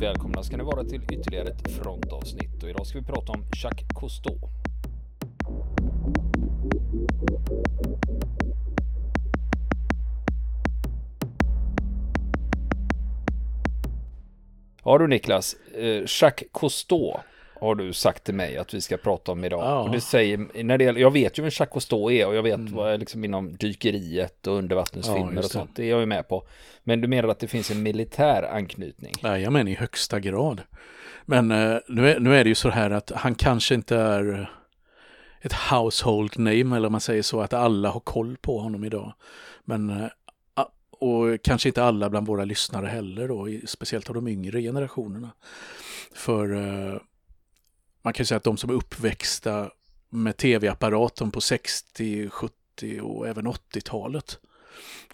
Välkomna ska ni vara till ytterligare ett frontavsnitt och idag ska vi prata om Jacques Cousteau. Ja du Niklas, eh, Jacques Cousteau har du sagt till mig att vi ska prata om idag. Ja. Och det säger, när det gäller, jag vet ju vem Jacques Cousteau är och jag vet vad liksom inom dykeriet och undervattensfilmer Mm. Ja, och sånt. Det är jag ju med på. Men du menar att det finns en militär anknytning? Jajamän, i högsta grad. Men eh, nu, är, nu är det ju så här att han kanske inte är ett household name, eller om man säger så, att alla har koll på honom idag. Men, eh, och kanske inte alla bland våra lyssnare heller då, speciellt av de yngre generationerna. För eh, man kan säga att de som är uppväxta med tv-apparaten på 60, 70 och även 80-talet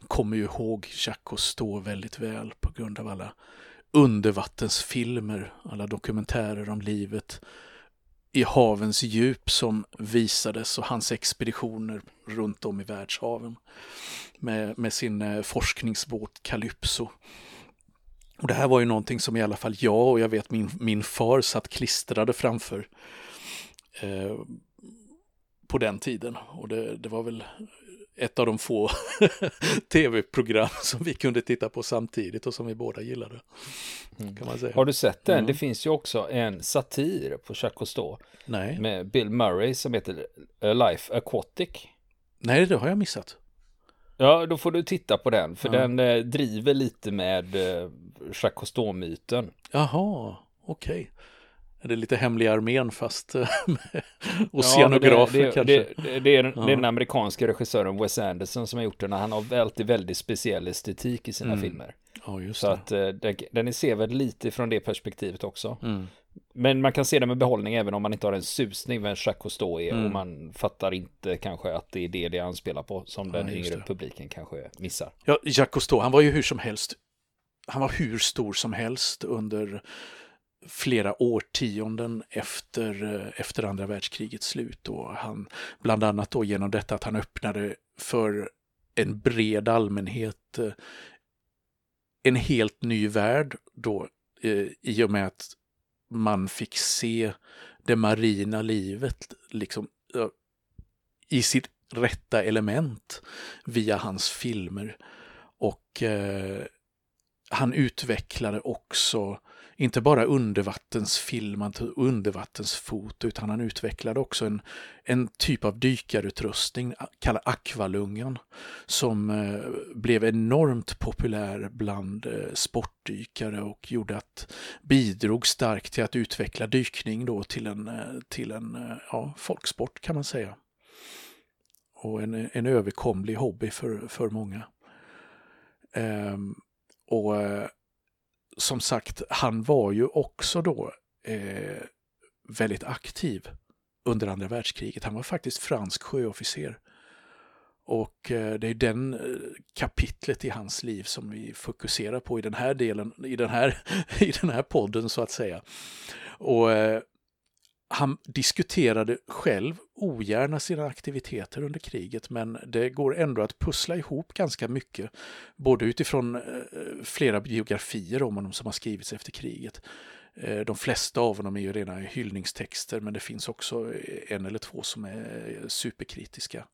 kommer ju ihåg Tjachovs stå väldigt väl på grund av alla undervattensfilmer, alla dokumentärer om livet i havens djup som visades och hans expeditioner runt om i världshaven med, med sin eh, forskningsbåt Calypso. Och det här var ju någonting som i alla fall jag och jag vet min, min far satt klistrade framför eh, på den tiden. Och det, det var väl ett av de få tv-program som vi kunde titta på samtidigt och som vi båda gillade. Kan man säga. Har du sett den? Mm. Det finns ju också en satir på Jacques Nej. med Bill Murray som heter Life Aquatic. Nej, det har jag missat. Ja, då får du titta på den, för Ja. den eh, driver lite med eh, Cousteau-myten. Jaha, okej. Är det lite hemliga armén fast eh, med Ja, oceanografer det, det, kanske? Det, det, är den, Ja. är den amerikanska regissören Wes Anderson som har gjort den. och Han har alltid väldigt speciell estetik i sina Mm. filmer. ja, just Så det. att eh, den, den är sevärd lite från det perspektivet också. Mm. Men man kan se den med behållning även om man inte har en susning vem Jacques Cousteau är Mm. och man fattar inte kanske att det är det det anspelar på som Ja, den yngre det. publiken kanske missar. Ja, Jacques Cousteau, han var ju hur som helst. Han var hur stor som helst under flera årtionden efter, efter andra världskrigets slut. Och han, bland annat då genom detta att han öppnade för en bred allmänhet eh, en helt ny värld då eh, i och med att man fick se det marina livet liksom i sitt rätta element via hans filmer. Och eh, han utvecklade också inte bara undervattensfilm, och undervattensfoto, utan han utvecklade också en, en typ av dykarutrustning kallad akvalungan som eh, blev enormt populär bland eh, sportdykare och gjorde att bidrog starkt till att utveckla dykning då till en, eh, till en ja, folksport kan man säga. Och en, en överkomlig hobby för, för många. Ehm, och som sagt, han var ju också då eh, väldigt aktiv under andra världskriget. Han var faktiskt fransk sjöofficer. Och eh, det är den eh, kapitlet i hans liv som vi fokuserar på i den här delen, i den här, i den här podden så att säga. Och eh, han diskuterade själv ogärna sina aktiviteter under kriget men det går ändå att pussla ihop ganska mycket. Både utifrån eh, flera biografier om honom som har skrivits efter kriget. Eh, de flesta av honom är ju rena hyllningstexter men det finns också eh, en eller två som är superkritiska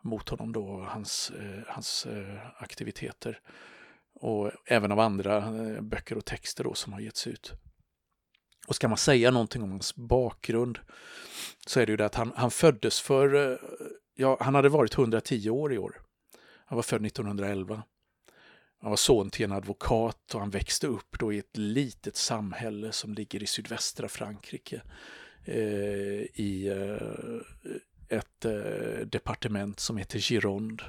mot honom då hans, hans aktiviteter. Och även av andra böcker och texter då som har getts ut. Och ska man säga någonting om hans bakgrund så är det ju det att han, han föddes för, eh, ja, han hade varit 110 år i år. Han var född 1911. Han var son till en advokat och han växte upp då i ett litet samhälle som ligger i sydvästra Frankrike. Eh, I eh, ett eh, departement som heter Gironde.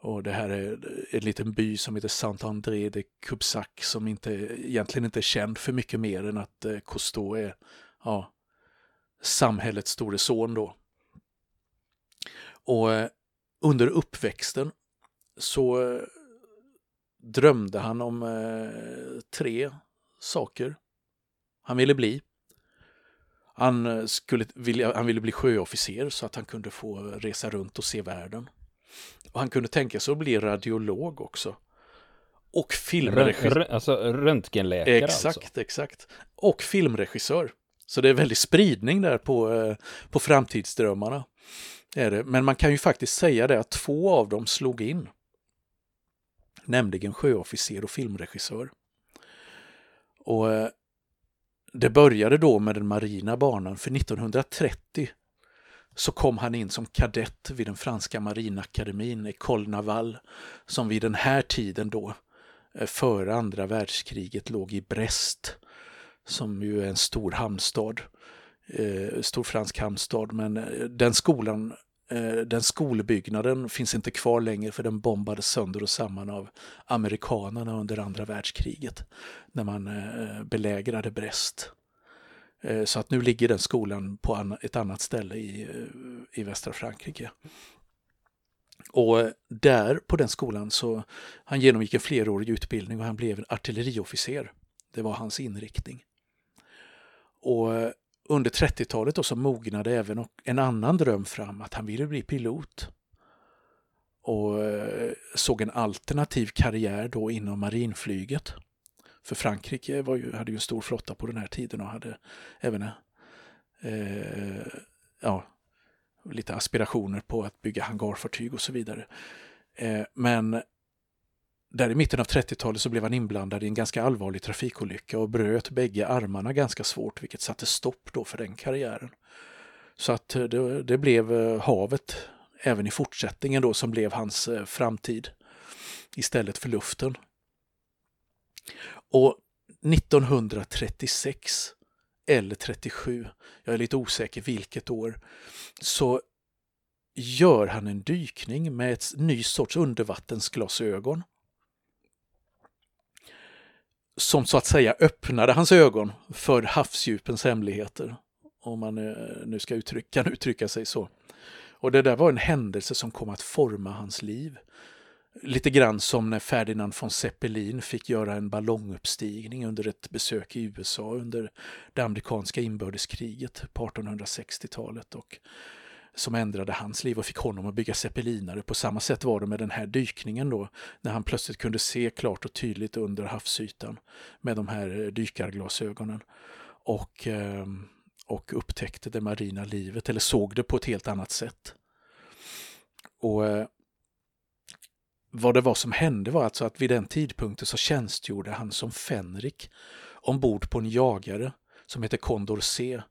Och det här är en liten by som heter Saint-André de Cubsac som inte, egentligen inte är känd för mycket mer än att eh, Cousteau är ja, samhällets store son då. Och eh, under uppväxten så eh, drömde han om tre saker han ville bli. Han, skulle, vilja, han ville bli sjöofficer så att han kunde få resa runt och se världen. Och han kunde tänka sig att bli radiolog också. Och filmregissör. Alltså röntgenläkare Exakt, alltså. exakt. Och filmregissör. Så det är väldigt spridning där på, eh, på framtidsdrömmarna. Är det. Men man kan ju faktiskt säga det att två av dem slog in. Nämligen sjöofficer och filmregissör. Och eh, det började då med den marina banan för 1930 så kom han in som kadett vid den franska marinakademin, École Naval, som vid den här tiden då, eh, före andra världskriget, låg i Brest, som ju är en stor hamnstad, eh, stor fransk hamnstad, men eh, den skolan eh, den skolbyggnaden finns inte kvar längre för den bombades sönder och samman av amerikanerna under andra världskriget när man belägrade Brest. Eh, så att nu ligger den skolan på ett annat ställe i, eh, i västra Frankrike. Och där på den skolan så han genomgick en flerårig utbildning och han blev en artilleriofficer. Det var hans inriktning. Och eh, under 30-talet så mognade även en annan dröm fram att han ville bli pilot. Och såg en alternativ karriär då inom marinflyget. För Frankrike var ju, hade ju en stor flotta på den här tiden och hade även eh, ja, lite aspirationer på att bygga hangarfartyg och så vidare. Eh, men där i mitten av 30-talet så blev han inblandad i en ganska allvarlig trafikolycka och bröt bägge armarna ganska svårt vilket satte stopp då för den karriären. Så att eh, det, det blev eh, havet även i fortsättningen då som blev hans eh, framtid istället för luften. Och 1936 eller 37, jag är lite osäker vilket år, så gör han en dykning med ett ny sorts undervattensglasögon. Som så att säga öppnade hans ögon för havsdjupens hemligheter. Om man eh, nu ska uttrycka, kan uttrycka sig så. Och det där var en händelse som kom att forma hans liv. Lite grann som när Ferdinand von Zeppelin fick göra en ballonguppstigning under ett besök i USA under det amerikanska inbördeskriget på 1860-talet och som ändrade hans liv och fick honom att bygga zeppelinare. På samma sätt var det med den här dykningen då, när han plötsligt kunde se klart och tydligt under havsytan med de här eh, dykarglasögonen och, ehm, och upptäckte det marina livet, eller såg det på ett helt annat sätt. Och eh, vad det var som hände var alltså att vid den tidpunkten så tjänstgjorde han som fänrik ombord på en jagare som heter Condor C.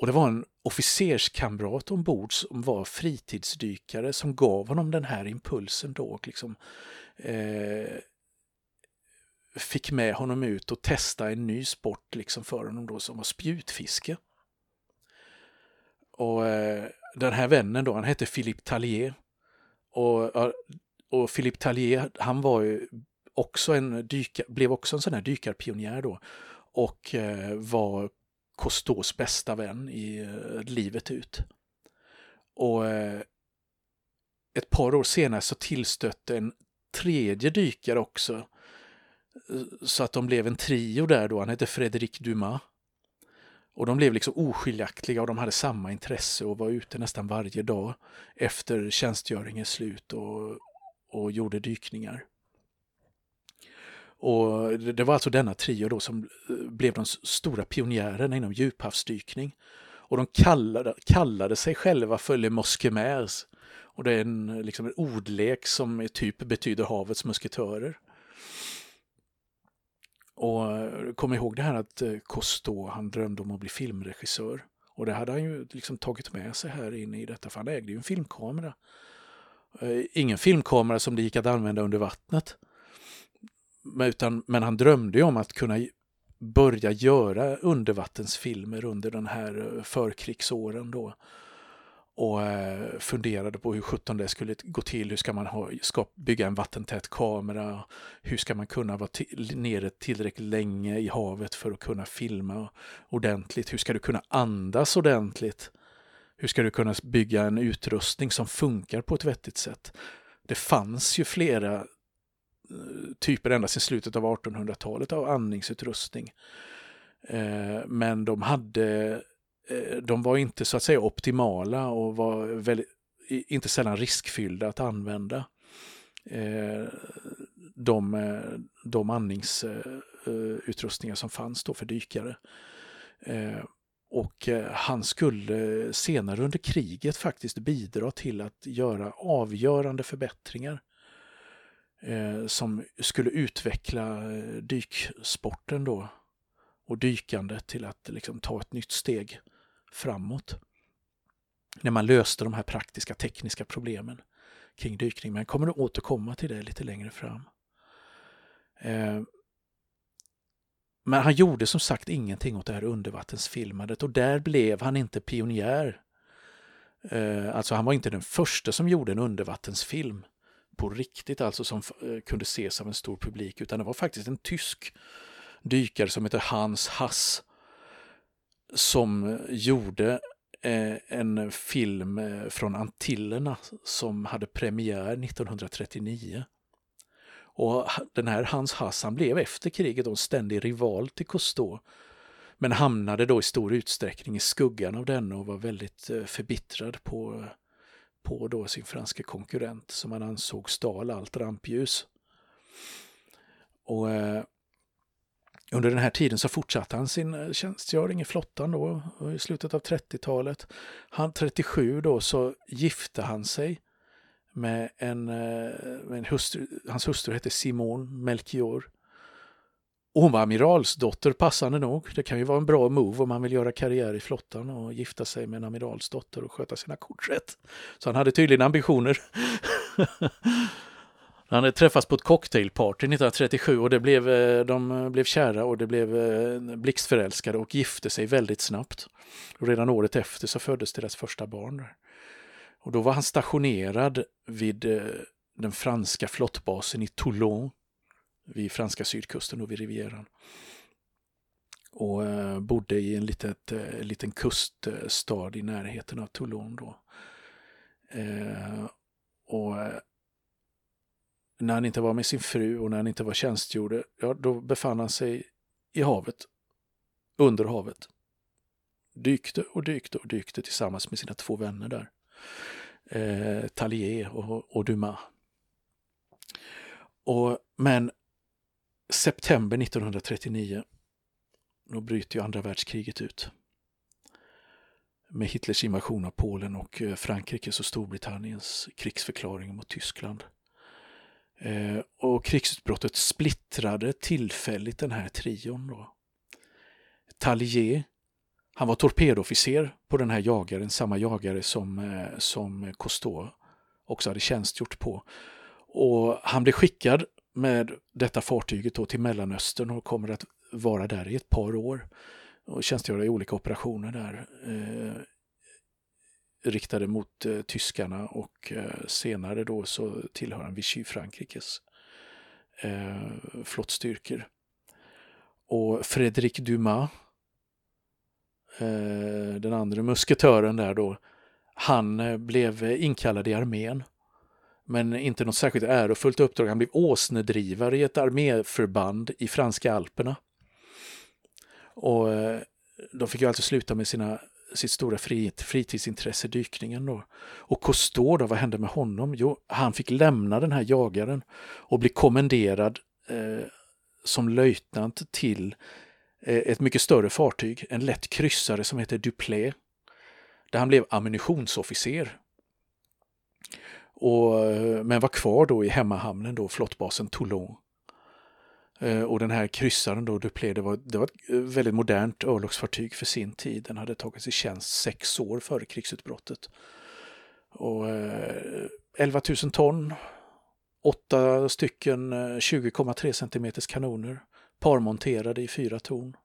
Och det var en officerskamrat ombord som var fritidsdykare som gav honom den här impulsen då och liksom eh, fick med honom ut och testa en ny sport liksom för honom då som var spjutfiske. Och eh, den här vännen då, han hette Philippe Tallier. Och och Philippe Tallier, han var ju också en dyka, blev också en sån här dykarpionjär då och eh, var Cousteaus bästa vän i eh, livet ut. Och eh, ett par år senare så tillstötte en tredje dykare också. Eh, så att de blev en trio där då, han hette Frédéric Dumas. Och de blev liksom oskiljaktiga och de hade samma intresse och var ute nästan varje dag efter tjänstgöringens slut och, och gjorde dykningar. Och det var alltså denna trio då som eh, blev de stora pionjärerna inom djuphavsdykning. Och de kallade, kallade sig själva för Le Moskemers. Och det är en, liksom en ordlek som typ betyder havets musketörer. Och eh, kom ihåg det här att eh, Cousteau, han drömde om att bli filmregissör. Och det hade han ju liksom tagit med sig här inne i detta, för han ägde ju en filmkamera. Eh, ingen filmkamera som det gick att använda under vattnet. Utan, men han drömde ju om att kunna börja göra undervattensfilmer under den här eh, förkrigsåren då. Och eh, funderade på hur sjutton det skulle gå till. Hur ska man ha, ska bygga en vattentät kamera? Hur ska man kunna vara nere tillräckligt länge i havet för att kunna filma ordentligt? Hur ska du kunna andas ordentligt? Hur ska du kunna bygga en utrustning som funkar på ett vettigt sätt? Det fanns ju flera eh, typer ända sedan slutet av 1800-talet av andningsutrustning. Eh, men de hade eh, de var inte så att säga optimala och var väldigt, inte sällan riskfyllda att använda. de, de andningsutrustningar som fanns då för dykare. Och eh, han skulle eh, senare under kriget faktiskt bidra till att göra avgörande förbättringar eh, som skulle utveckla dyksporten då och dykandet till att liksom ta ett nytt steg framåt. När man löste de här praktiska tekniska problemen kring dykning. Men jag kommer att återkomma till det lite längre fram. Men han gjorde som sagt ingenting åt det här undervattensfilmandet och där blev han inte pionjär. Eh, alltså han var inte den första som gjorde en undervattensfilm på riktigt, alltså som eh, kunde ses av en stor publik, utan det var faktiskt en tysk dykare som heter Hans Hass som eh, gjorde en film från Antillerna som hade premiär 1939. Och den här Hans Hassan blev efter kriget en ständig rival till Cousteau. Men hamnade då i stor utsträckning i skuggan av denne och var väldigt eh, förbittrad på, på då sin franske konkurrent som han ansåg stal allt rampljus. Och eh, under den här tiden så fortsatte han sin eh, tjänstgöring i flottan då, i slutet av 30-talet. Han 37 då så gifte han sig med en, eh, med en hustru, hans hustru hette Simone Melchior. Och hon var amiralsdotter, passande nog. Det kan ju vara en bra move om man vill göra karriär i flottan och gifta sig med en amiralsdotter och sköta sina kort rätt. Så han hade tydligen ambitioner. Han hade träffats på ett cocktailparty 1937 och det blev, eh, de eh, blev kära och det blev blixtförälskade och gifte sig väldigt snabbt. Och redan året efter så föddes deras första barn. Och då var han stationerad vid eh, den franska flottbasen i Toulon vid franska sydkusten och vid Rivieran. Och eh, bodde i en litet, eh, liten kuststad i närheten av Toulon då. Och när han inte var med sin fru och när han inte var tjänstgjorde, ja då befann han sig i havet, under havet. Dykte och dykte och dykte tillsammans med sina två vänner där. Eh, Talier och, och Dumas. Och, men september 1939, då bryter ju andra världskriget ut. Med Hitlers invasion av Polen och eh, Frankrikes och Storbritanniens krigsförklaring mot Tyskland. Eh, och krigsutbrottet splittrade tillfälligt den här trion. Då. Talier, han var torpedofficer på den här jagaren, samma jagare som, eh, som Cousteau också hade tjänstgjort på. Och han blev skickad med detta fartyget då till Mellanöstern och kommer att vara där i ett par år och tjänstgöra i olika operationer där. Eh, riktade mot eh, tyskarna och eh, senare då så tillhör han Vichy Frankrikes eh, flottstyrkor. Och Fredrik Dumas, Eh, den andra musketören där då, han eh, blev inkallad i armén. Men inte något särskilt ärofullt uppdrag. Han blev åsnedrivare i ett arméförband i franska alperna. Och eh, de fick ju alltså sluta med sina sitt stora frit, fritidsintresse, dykningen. Då. Och Cousteau, då, vad hände med honom? Jo, han fick lämna den här jagaren och bli kommenderad eh, som löjtnant till Eh, ett mycket större fartyg, en lätt kryssare som heter Duplé, där han blev ammunitionsofficer. Och, eh, men var kvar då i hemmahamnen, då, flottbasen Toulon. Eh, och den här kryssaren då, Duplé, det var, det var ett väldigt modernt örlogsfartyg för sin tid. Den hade tagits i tjänst sex år före krigsutbrottet. Och eh, 11 000 ton, åtta stycken 20,3 centimeters cm kanoner, parmonterade i fyra torn.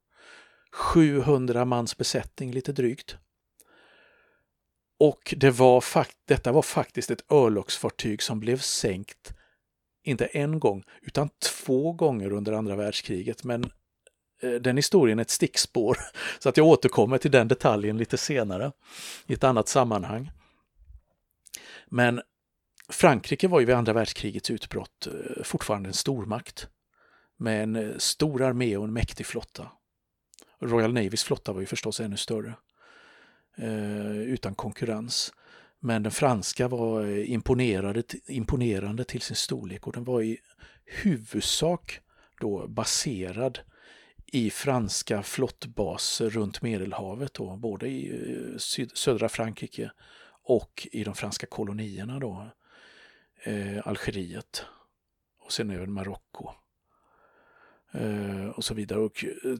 700 mans besättning lite drygt. Och det var detta var faktiskt ett örlogsfartyg som blev sänkt inte en gång, utan två gånger under andra världskriget. Men eh, den historien är ett stickspår, så att jag återkommer till den detaljen lite senare i ett annat sammanhang. Men Frankrike var ju vid andra världskrigets utbrott eh, fortfarande en stormakt med en eh, stor armé och en mäktig flotta. Royal Navys flotta var ju förstås ännu större, eh, utan konkurrens. Men den franska var eh, imponerade, imponerande till sin storlek och den var i huvudsak då baserad i franska flottbaser runt Medelhavet, då, både i syd, södra Frankrike och i de franska kolonierna, då, eh, Algeriet och sen även Marocko Eh, och så vidare. Och, eh,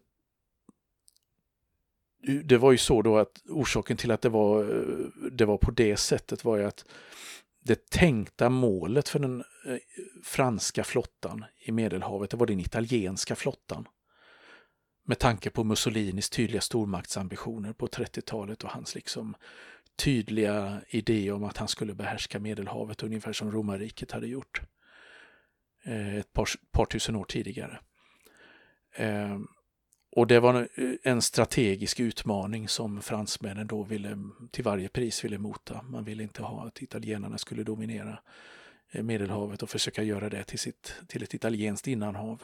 det var ju så då att orsaken till att det var, eh, det var på det sättet var ju att det tänkta målet för den eh, franska flottan i Medelhavet, det var den italienska flottan. Med tanke på Mussolinis tydliga stormaktsambitioner på 30-talet och hans liksom tydliga idé om att han skulle behärska Medelhavet ungefär som romarriket hade gjort eh, ett par, par tusen år tidigare. Ehm, och det var eh, en strategisk utmaning som fransmännen då ville till varje pris ville mota. Man ville inte ha att italienarna skulle dominera eh, Medelhavet och försöka göra det till, sitt, till ett italienskt innanhav.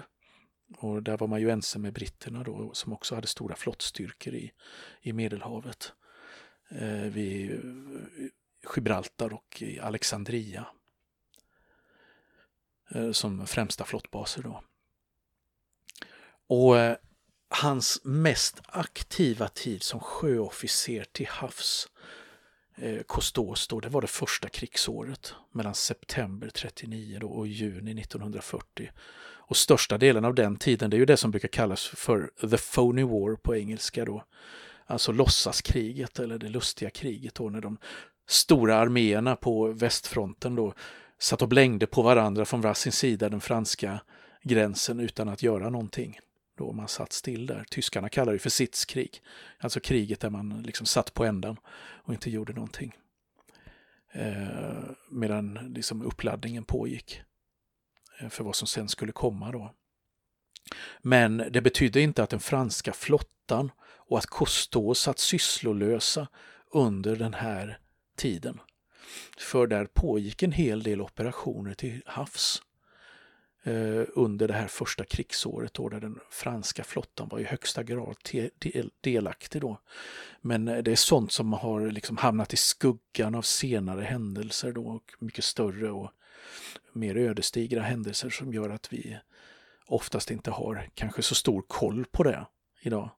Och där var man ju ense med britterna då som också hade stora flottstyrkor i, i Medelhavet. Eh, vid eh, Gibraltar och i Alexandria. Eh, som främsta flottbaser då. Och eh, hans mest aktiva tid som sjöofficer till havs, eh, Kostos då, det var det första krigsåret mellan september 39 då och juni 1940. Och största delen av den tiden, det är ju det som brukar kallas för the phony war på engelska då. Alltså låtsaskriget eller det lustiga kriget då när de stora arméerna på västfronten då satt och blängde på varandra från varsin sida den franska gränsen utan att göra någonting då man satt still där. Tyskarna kallar det för sittskrig, alltså kriget där man liksom satt på ändan och inte gjorde någonting. Eh, medan liksom uppladdningen pågick eh, för vad som sen skulle komma då. Men det betydde inte att den franska flottan och att Cousteau satt sysslolösa under den här tiden. För där pågick en hel del operationer till havs eh, Eh, under det här första krigsåret då, där den franska flottan var i högsta grad delaktig då. Men eh, det är sånt som har liksom hamnat i skuggan av senare händelser då, och mycket större och mer ödesdigra händelser som gör att vi oftast inte har kanske så stor koll på det idag.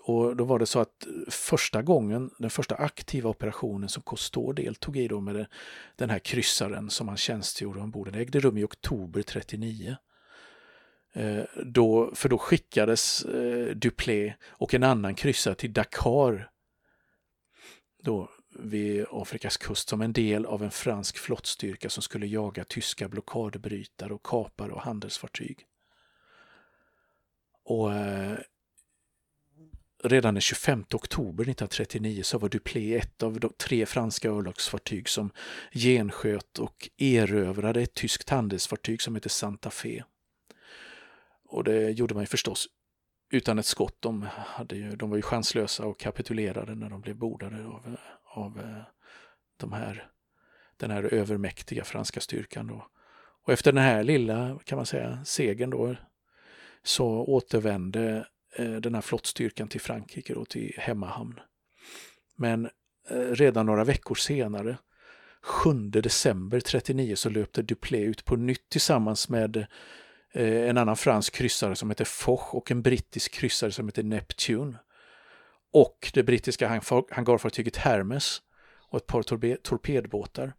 Och då var det så att första gången, den första aktiva operationen som Cousteau deltog i då med den här kryssaren som han tjänstgjorde ombord, den ägde rum i oktober 39. Eh, då, för då skickades eh, Duplé och en annan kryssare till Dakar då vid Afrikas kust som en del av en fransk flottstyrka som skulle jaga tyska blockadbrytare och kapare och handelsfartyg. Och eh, redan den 25 oktober 1939 så var Duplé ett av de tre franska örlogsfartyg som gensköt och erövrade ett tyskt handelsfartyg som heter Santa Fe. Och det gjorde man ju förstås utan ett skott. De, hade ju, de var ju chanslösa och kapitulerade när de blev bordade av, av eh, de här, den här övermäktiga franska styrkan. Då. Och efter den här lilla, kan man säga, segern då så återvände Eh, den här flottstyrkan till Frankrike och till hemmahamn. Men eh, redan några veckor senare, 7 december 39, så löpte Duplé ut på nytt tillsammans med eh, en annan fransk kryssare som heter Foch och en brittisk kryssare som heter Neptune. Och det brittiska hangarfartyget Hermes och ett par torpedbåtar.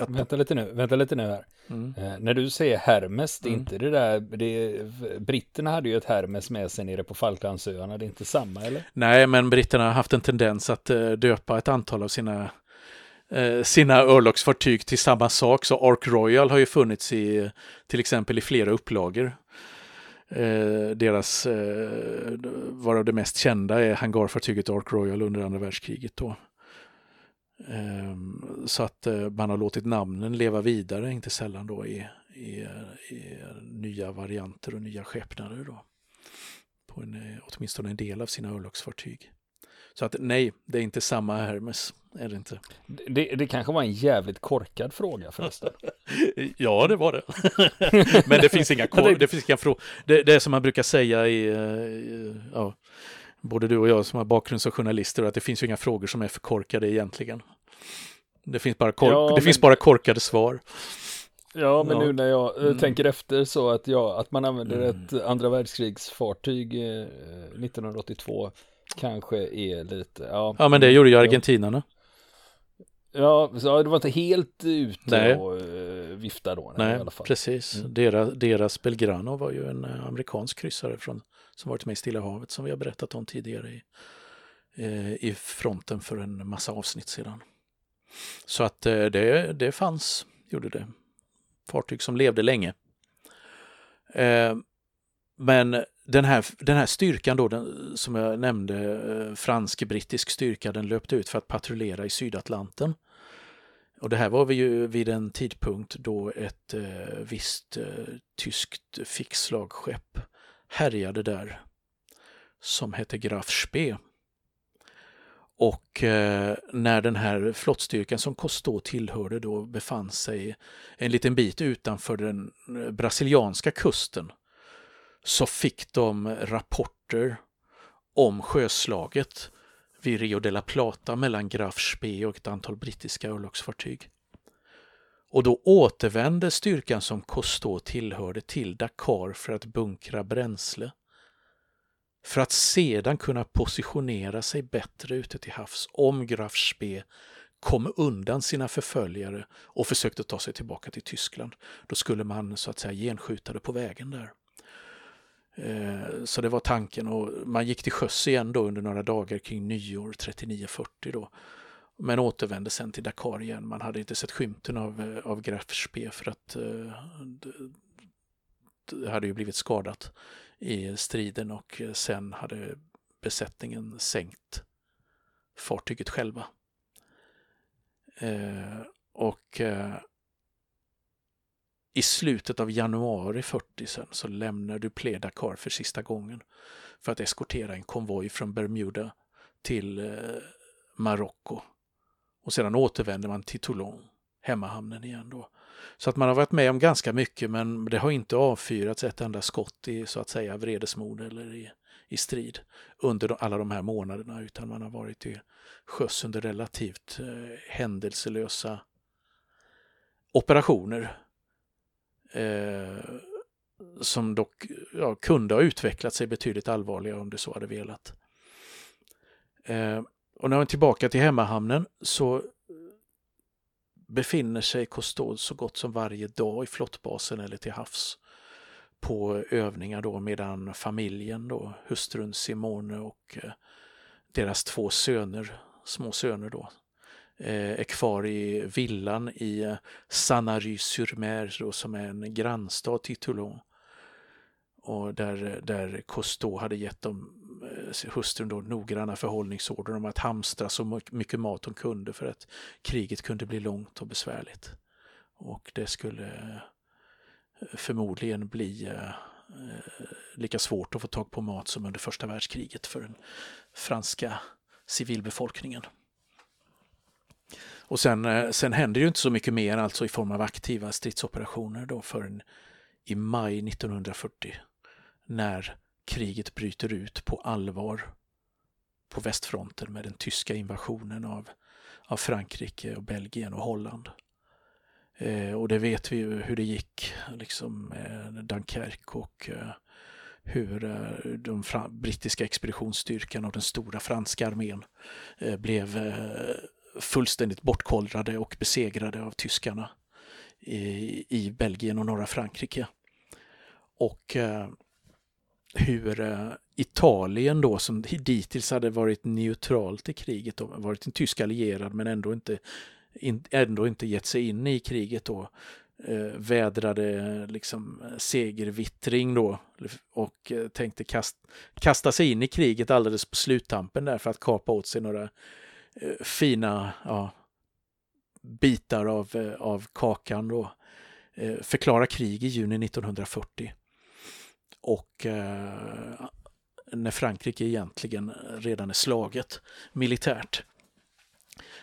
Att... Vänta lite nu, vänta lite nu här. Mm. Eh, när du säger Hermes, det är mm. inte det där, det, britterna hade ju ett Hermes med sig nere på Falklandsöarna, det är inte samma eller? Nej, men britterna har haft en tendens att uh, döpa ett antal av sina uh, sina örlogsfartyg till samma sak, så Ark Royal har ju funnits i till exempel i flera upplagor. Uh, deras, varav det mest kända är hangarfartyget Ark Royal under andra världskriget då. Ehm, så att eh, man har låtit namnen leva vidare, inte sällan då i, i, i nya varianter och nya skepnader då. På en, eh, åtminstone en del av sina örlogsfartyg. Så att nej, det är inte samma Hermes. Är det, inte. Det, det kanske var en jävligt korkad fråga förresten. ja, det var det. Men det finns inga, det finns inga frågor. Det, det är som man brukar säga i, eh, i ja, både du och jag som har bakgrund som journalister, att det finns ju inga frågor som är för korkade egentligen. Det finns bara, kork ja, det men... finns bara korkade svar. Ja, men ja. nu när jag mm. tänker efter så att, ja, att man använder mm. ett andra världskrigsfartyg eh, 1982 kanske är lite, ja. Ja, men det gjorde ju argentinarna. Ja, så det var inte helt ute nej. och uh, vifta då. Nej, i alla fall. precis. Mm. Deras, deras Belgrano var ju en uh, amerikansk kryssare från, som varit med i Stilla havet som vi har berättat om tidigare i, eh, i fronten för en massa avsnitt sedan. Så att eh, det, det fanns, gjorde det. Fartyg som levde länge. Eh, men den här, den här styrkan då, den, som jag nämnde, fransk-brittisk styrka, den löpte ut för att patrullera i Sydatlanten. Och det här var vi ju vid en tidpunkt då ett eh, visst eh, tyskt fixslagskepp härjade där som hette Graf Spee. Och eh, när den här flottstyrkan som Cousteau tillhörde då befann sig en liten bit utanför den eh, brasilianska kusten så fick de rapporter om sjöslaget vid Rio de la Plata mellan Graf Spee och ett antal brittiska örlogsfartyg. Och då återvände styrkan som Cousteau tillhörde till Dakar för att bunkra bränsle. För att sedan kunna positionera sig bättre ute till havs om Graf Spee kom undan sina förföljare och försökte ta sig tillbaka till Tyskland. Då skulle man så att säga genskjuta det på vägen där. Eh, så det var tanken och man gick till sjöss igen då under några dagar kring nyår 39-40 då. Men återvände sen till Dakar igen. Man hade inte sett skymten av, eh, av Grafspe för att eh, det, det hade ju blivit skadat i striden och eh, sen hade besättningen sänkt fartyget själva. Eh, och eh, i slutet av januari 40 sen så lämnar Duplé Dakar för sista gången för att eskortera en konvoj från Bermuda till eh, Marocko. Och sedan återvänder man till Toulon, hemmahamnen igen då. Så att man har varit med om ganska mycket men det har inte avfyrats ett enda skott i så att säga vredesmod eller i, i strid under alla de här månaderna utan man har varit i sjöss under relativt eh, händelselösa operationer Eh, som dock ja, kunde ha utvecklat sig betydligt allvarligare om det så hade velat. Eh, och när man är tillbaka till hemmahamnen så befinner sig Cousteau så gott som varje dag i flottbasen eller till havs på övningar då medan familjen då, hustrun Simone och eh, deras två söner, små söner då, eh, är kvar i villan i eh, Sanary-sur-Mer som är en grannstad till Toulon. Och där, där Cousteau hade gett dem, Eh, hustrun då, noggranna förhållningsorder om att hamstra så mycket mat hon kunde för att kriget kunde bli långt och besvärligt. Och det skulle eh, förmodligen bli eh, lika svårt att få tag på mat som under första världskriget för den franska civilbefolkningen. Och sen, sen händer ju inte så mycket mer alltså i form av aktiva stridsoperationer då förrän i maj 1940 när kriget bryter ut på allvar på västfronten med den tyska invasionen av, av Frankrike och Belgien och Holland. Eh, och det vet vi ju hur det gick liksom med Dunkerque och eh, hur eh, de brittiska expeditionsstyrkan och den stora franska armén eh, blev eh, fullständigt bortkollrade och besegrade av tyskarna i, i Belgien och norra Frankrike. Och eh, hur eh, Italien då, som dittills hade varit neutralt i kriget, då, varit en tysk allierad men ändå inte, in, ändå inte gett sig in i kriget då, eh, vädrade eh, liksom segervittring då och eh, tänkte kast, kasta sig in i kriget alldeles på sluttampen där för att kapa åt sig några Eh, fina ja, bitar av, eh, av kakan då. Eh, förklara krig i juni 1940. Och eh, när Frankrike egentligen redan är slaget militärt.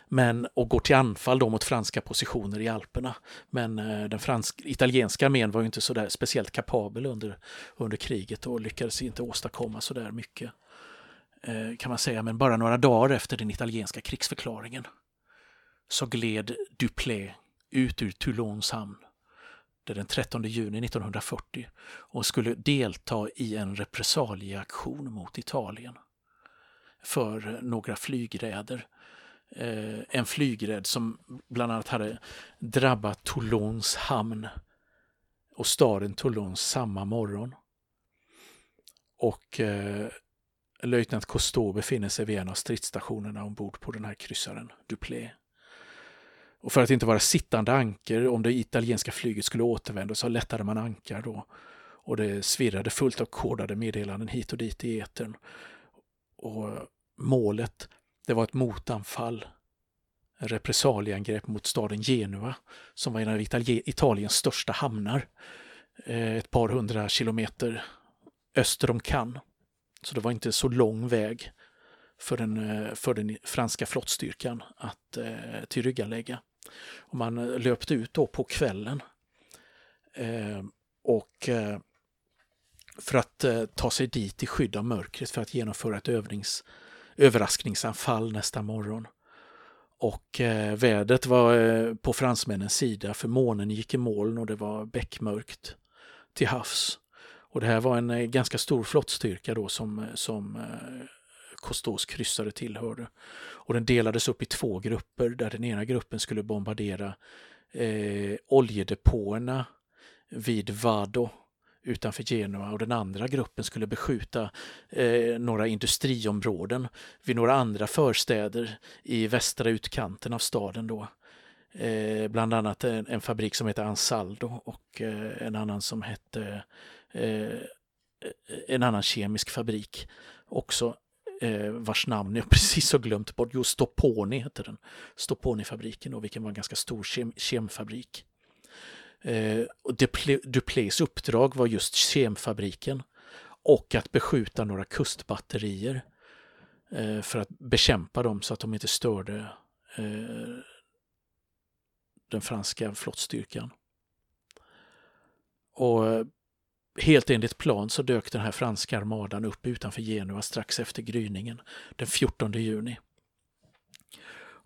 Men, och går till anfall då mot franska positioner i Alperna. Men eh, den fransk, italienska armén var ju inte så där speciellt kapabel under, under kriget och lyckades inte åstadkomma så där mycket. Eh, kan man säga, men bara några dagar efter den italienska krigsförklaringen så gled Duplé ut ur Toulons hamn den 13 juni 1940 och skulle delta i en repressalieaktion mot Italien för några flygräder. Eh, en flygräd som bland annat hade drabbat Toulons hamn och staden Toulon samma morgon. Och eh, löjtnant Cousteau befinner sig vid en av stridsstationerna ombord på den här kryssaren Duplé. Och för att inte vara sittande anker om det italienska flyget skulle återvända så lättade man ankar då. Och det svirrade fullt av kodade meddelanden hit och dit i etern. Och målet, det var ett motanfall. En repressalieangrepp mot staden Genua som var en av Italiens största hamnar. Eh, ett par hundra kilometer öster om Cannes. Så det var inte så lång väg för den, eh, för den franska flottstyrkan att eh, tillryggalägga. Och man eh, löpte ut då på kvällen. Eh, och eh, för att eh, ta sig dit i skydd av mörkret för att genomföra ett övnings, överraskningsanfall nästa morgon. Och eh, vädret var eh, på fransmännens sida för månen gick i moln och det var beckmörkt till havs. Och det här var en eh, ganska stor flottstyrka då som, eh, som Kostos kryssare tillhörde. Och den delades upp i två grupper där den ena gruppen skulle bombardera eh, oljedepåerna vid Vado utanför Genua och den andra gruppen skulle beskjuta eh, några industriområden vid några andra förstäder i västra utkanten av staden då. Eh, bland annat en, en, fabrik som heter Ansaldo och eh, en annan som hette eh, en annan kemisk fabrik också eh, vars namn jag precis har glömt bort. Jo, Stoponi heter den. Stopponi-fabriken, vilken var en ganska stor kem kemfabrik. Eh, och Duplés uppdrag var just kemfabriken och att beskjuta några kustbatterier eh, för att bekämpa dem så att de inte störde eh, den franska flottstyrkan. Och eh, Helt enligt plan så dök den här franska armadan upp utanför Genua strax efter gryningen den 14 juni.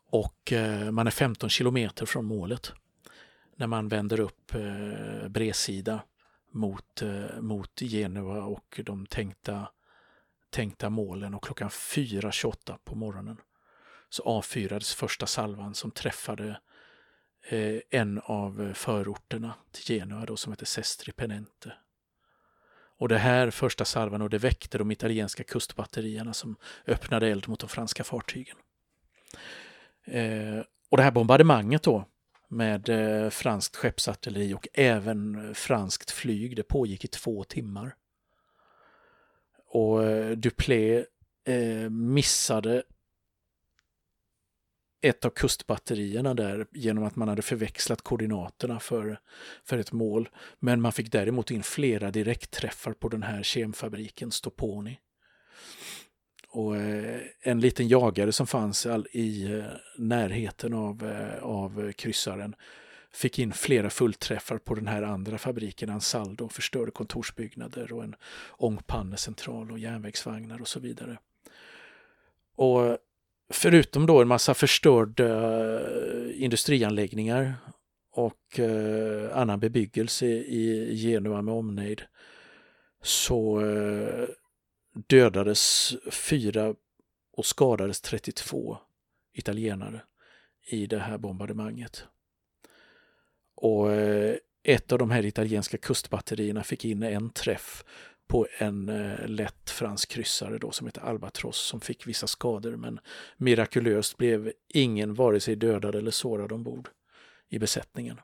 Och eh, man är 15 kilometer från målet när man vänder upp eh, bredsida mot, eh, mot Genua och de tänkta, tänkta målen och klockan 4.28 på morgonen så avfyrades första salvan som träffade eh, en av förorterna till Genua då, som heter Sestri Penente. Och det här första salvan och det väckte de italienska kustbatterierna som öppnade eld mot de franska fartygen. Eh, och det här bombardemanget då med eh, franskt skeppsartilleri och även franskt flyg, det pågick i två timmar. Och eh, Duplé eh, missade ett av kustbatterierna där genom att man hade förväxlat koordinaterna för, för ett mål. Men man fick däremot in flera direktträffar på den här kemfabriken Stoponi. Och eh, en liten jagare som fanns i eh, närheten av, eh, av kryssaren fick in flera fullträffar på den här andra fabriken, Ansaldo, förstörde kontorsbyggnader och en ångpannecentral och järnvägsvagnar och så vidare. Och Förutom då en massa förstörda eh, industrianläggningar och eh, annan bebyggelse i Genua med omnejd så eh, dödades fyra och skadades 32 italienare i det här bombardemanget. Och eh, ett av de här italienska kustbatterierna fick in en träff på en eh, lätt fransk kryssare då som heter Albatross som fick vissa skador men mirakulöst blev ingen vare sig dödad eller sårad ombord i besättningen.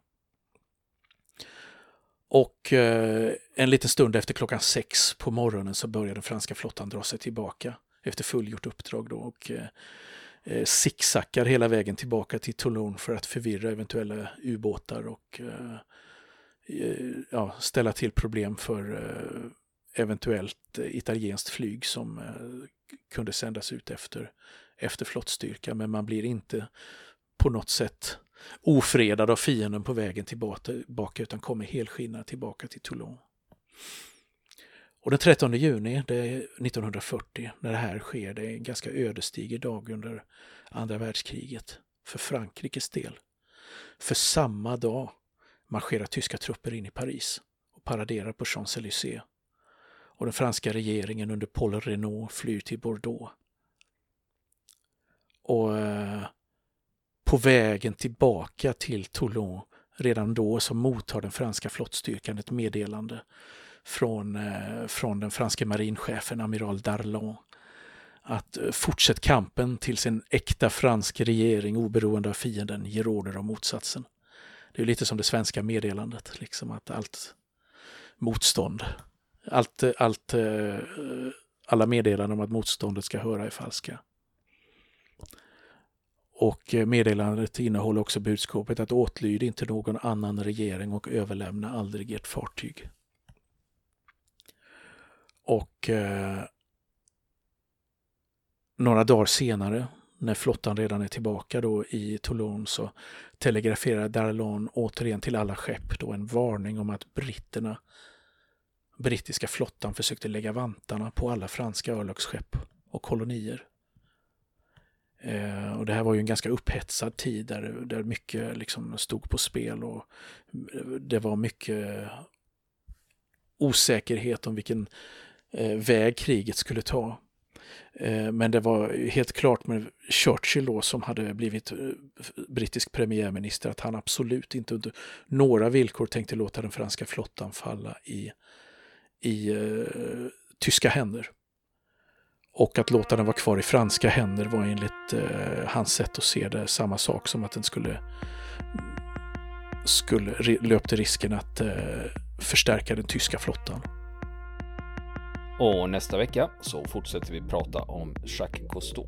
Och eh, en liten stund efter klockan sex på morgonen så började den franska flottan dra sig tillbaka efter fullgjort uppdrag då och eh, eh sicksackar hela vägen tillbaka till Toulon för att förvirra eventuella ubåtar och eh, eh ja, ställa till problem för eh, eventuellt eh, italienskt flyg som eh, kunde sändas ut efter, efter flottstyrka. Men man blir inte på något sätt ofredad av fienden på vägen tillbaka utan kommer helskinnad tillbaka till Toulon. Och den 13 juni det är 1940 när det här sker, det är en ganska ödesdiger dag under andra världskriget. för Frankrikes del. För samma dag marscherar tyska trupper in i Paris och paraderar på Champs-Élysées. Och den franska regeringen under Paul Renault flyr till Bordeaux. Och eh, på vägen tillbaka till Toulon redan då så mottar den franska flottstyrkan ett meddelande från, eh, från den franska marinchefen amiral Darlon att eh, fortsätt kampen tills en äkta fransk regering oberoende av fienden ger order om motsatsen. Det är lite som det svenska meddelandet, liksom att allt motstånd, allt, allt, eh, alla meddelanden om att motståndet ska höra är falska. Och eh, meddelandet innehåller också budskapet att åtlyd inte någon annan regering och överlämna aldrig ert fartyg. Och eh, några dagar senare, när flottan redan är tillbaka då i Toulon, så telegraferar Darlon återigen till alla skepp då en varning om att britterna, brittiska flottan försökte lägga vantarna på alla franska örlogsskepp och kolonier. Eh, och det här var ju en ganska upphetsad tid där, där mycket liksom stod på spel och det var mycket osäkerhet om vilken eh, väg kriget skulle ta. Eh, men det var helt klart med Churchill då som hade blivit eh, brittisk premiärminister att han absolut inte under några villkor tänkte låta den franska flottan falla i, i eh, tyska händer. Och att låta den vara kvar i franska händer var enligt eh, hans sätt att se det samma sak som att den skulle, skulle löpte risken att eh, förstärka den tyska flottan. Och nästa vecka så fortsätter vi prata om Jacques Cousteau.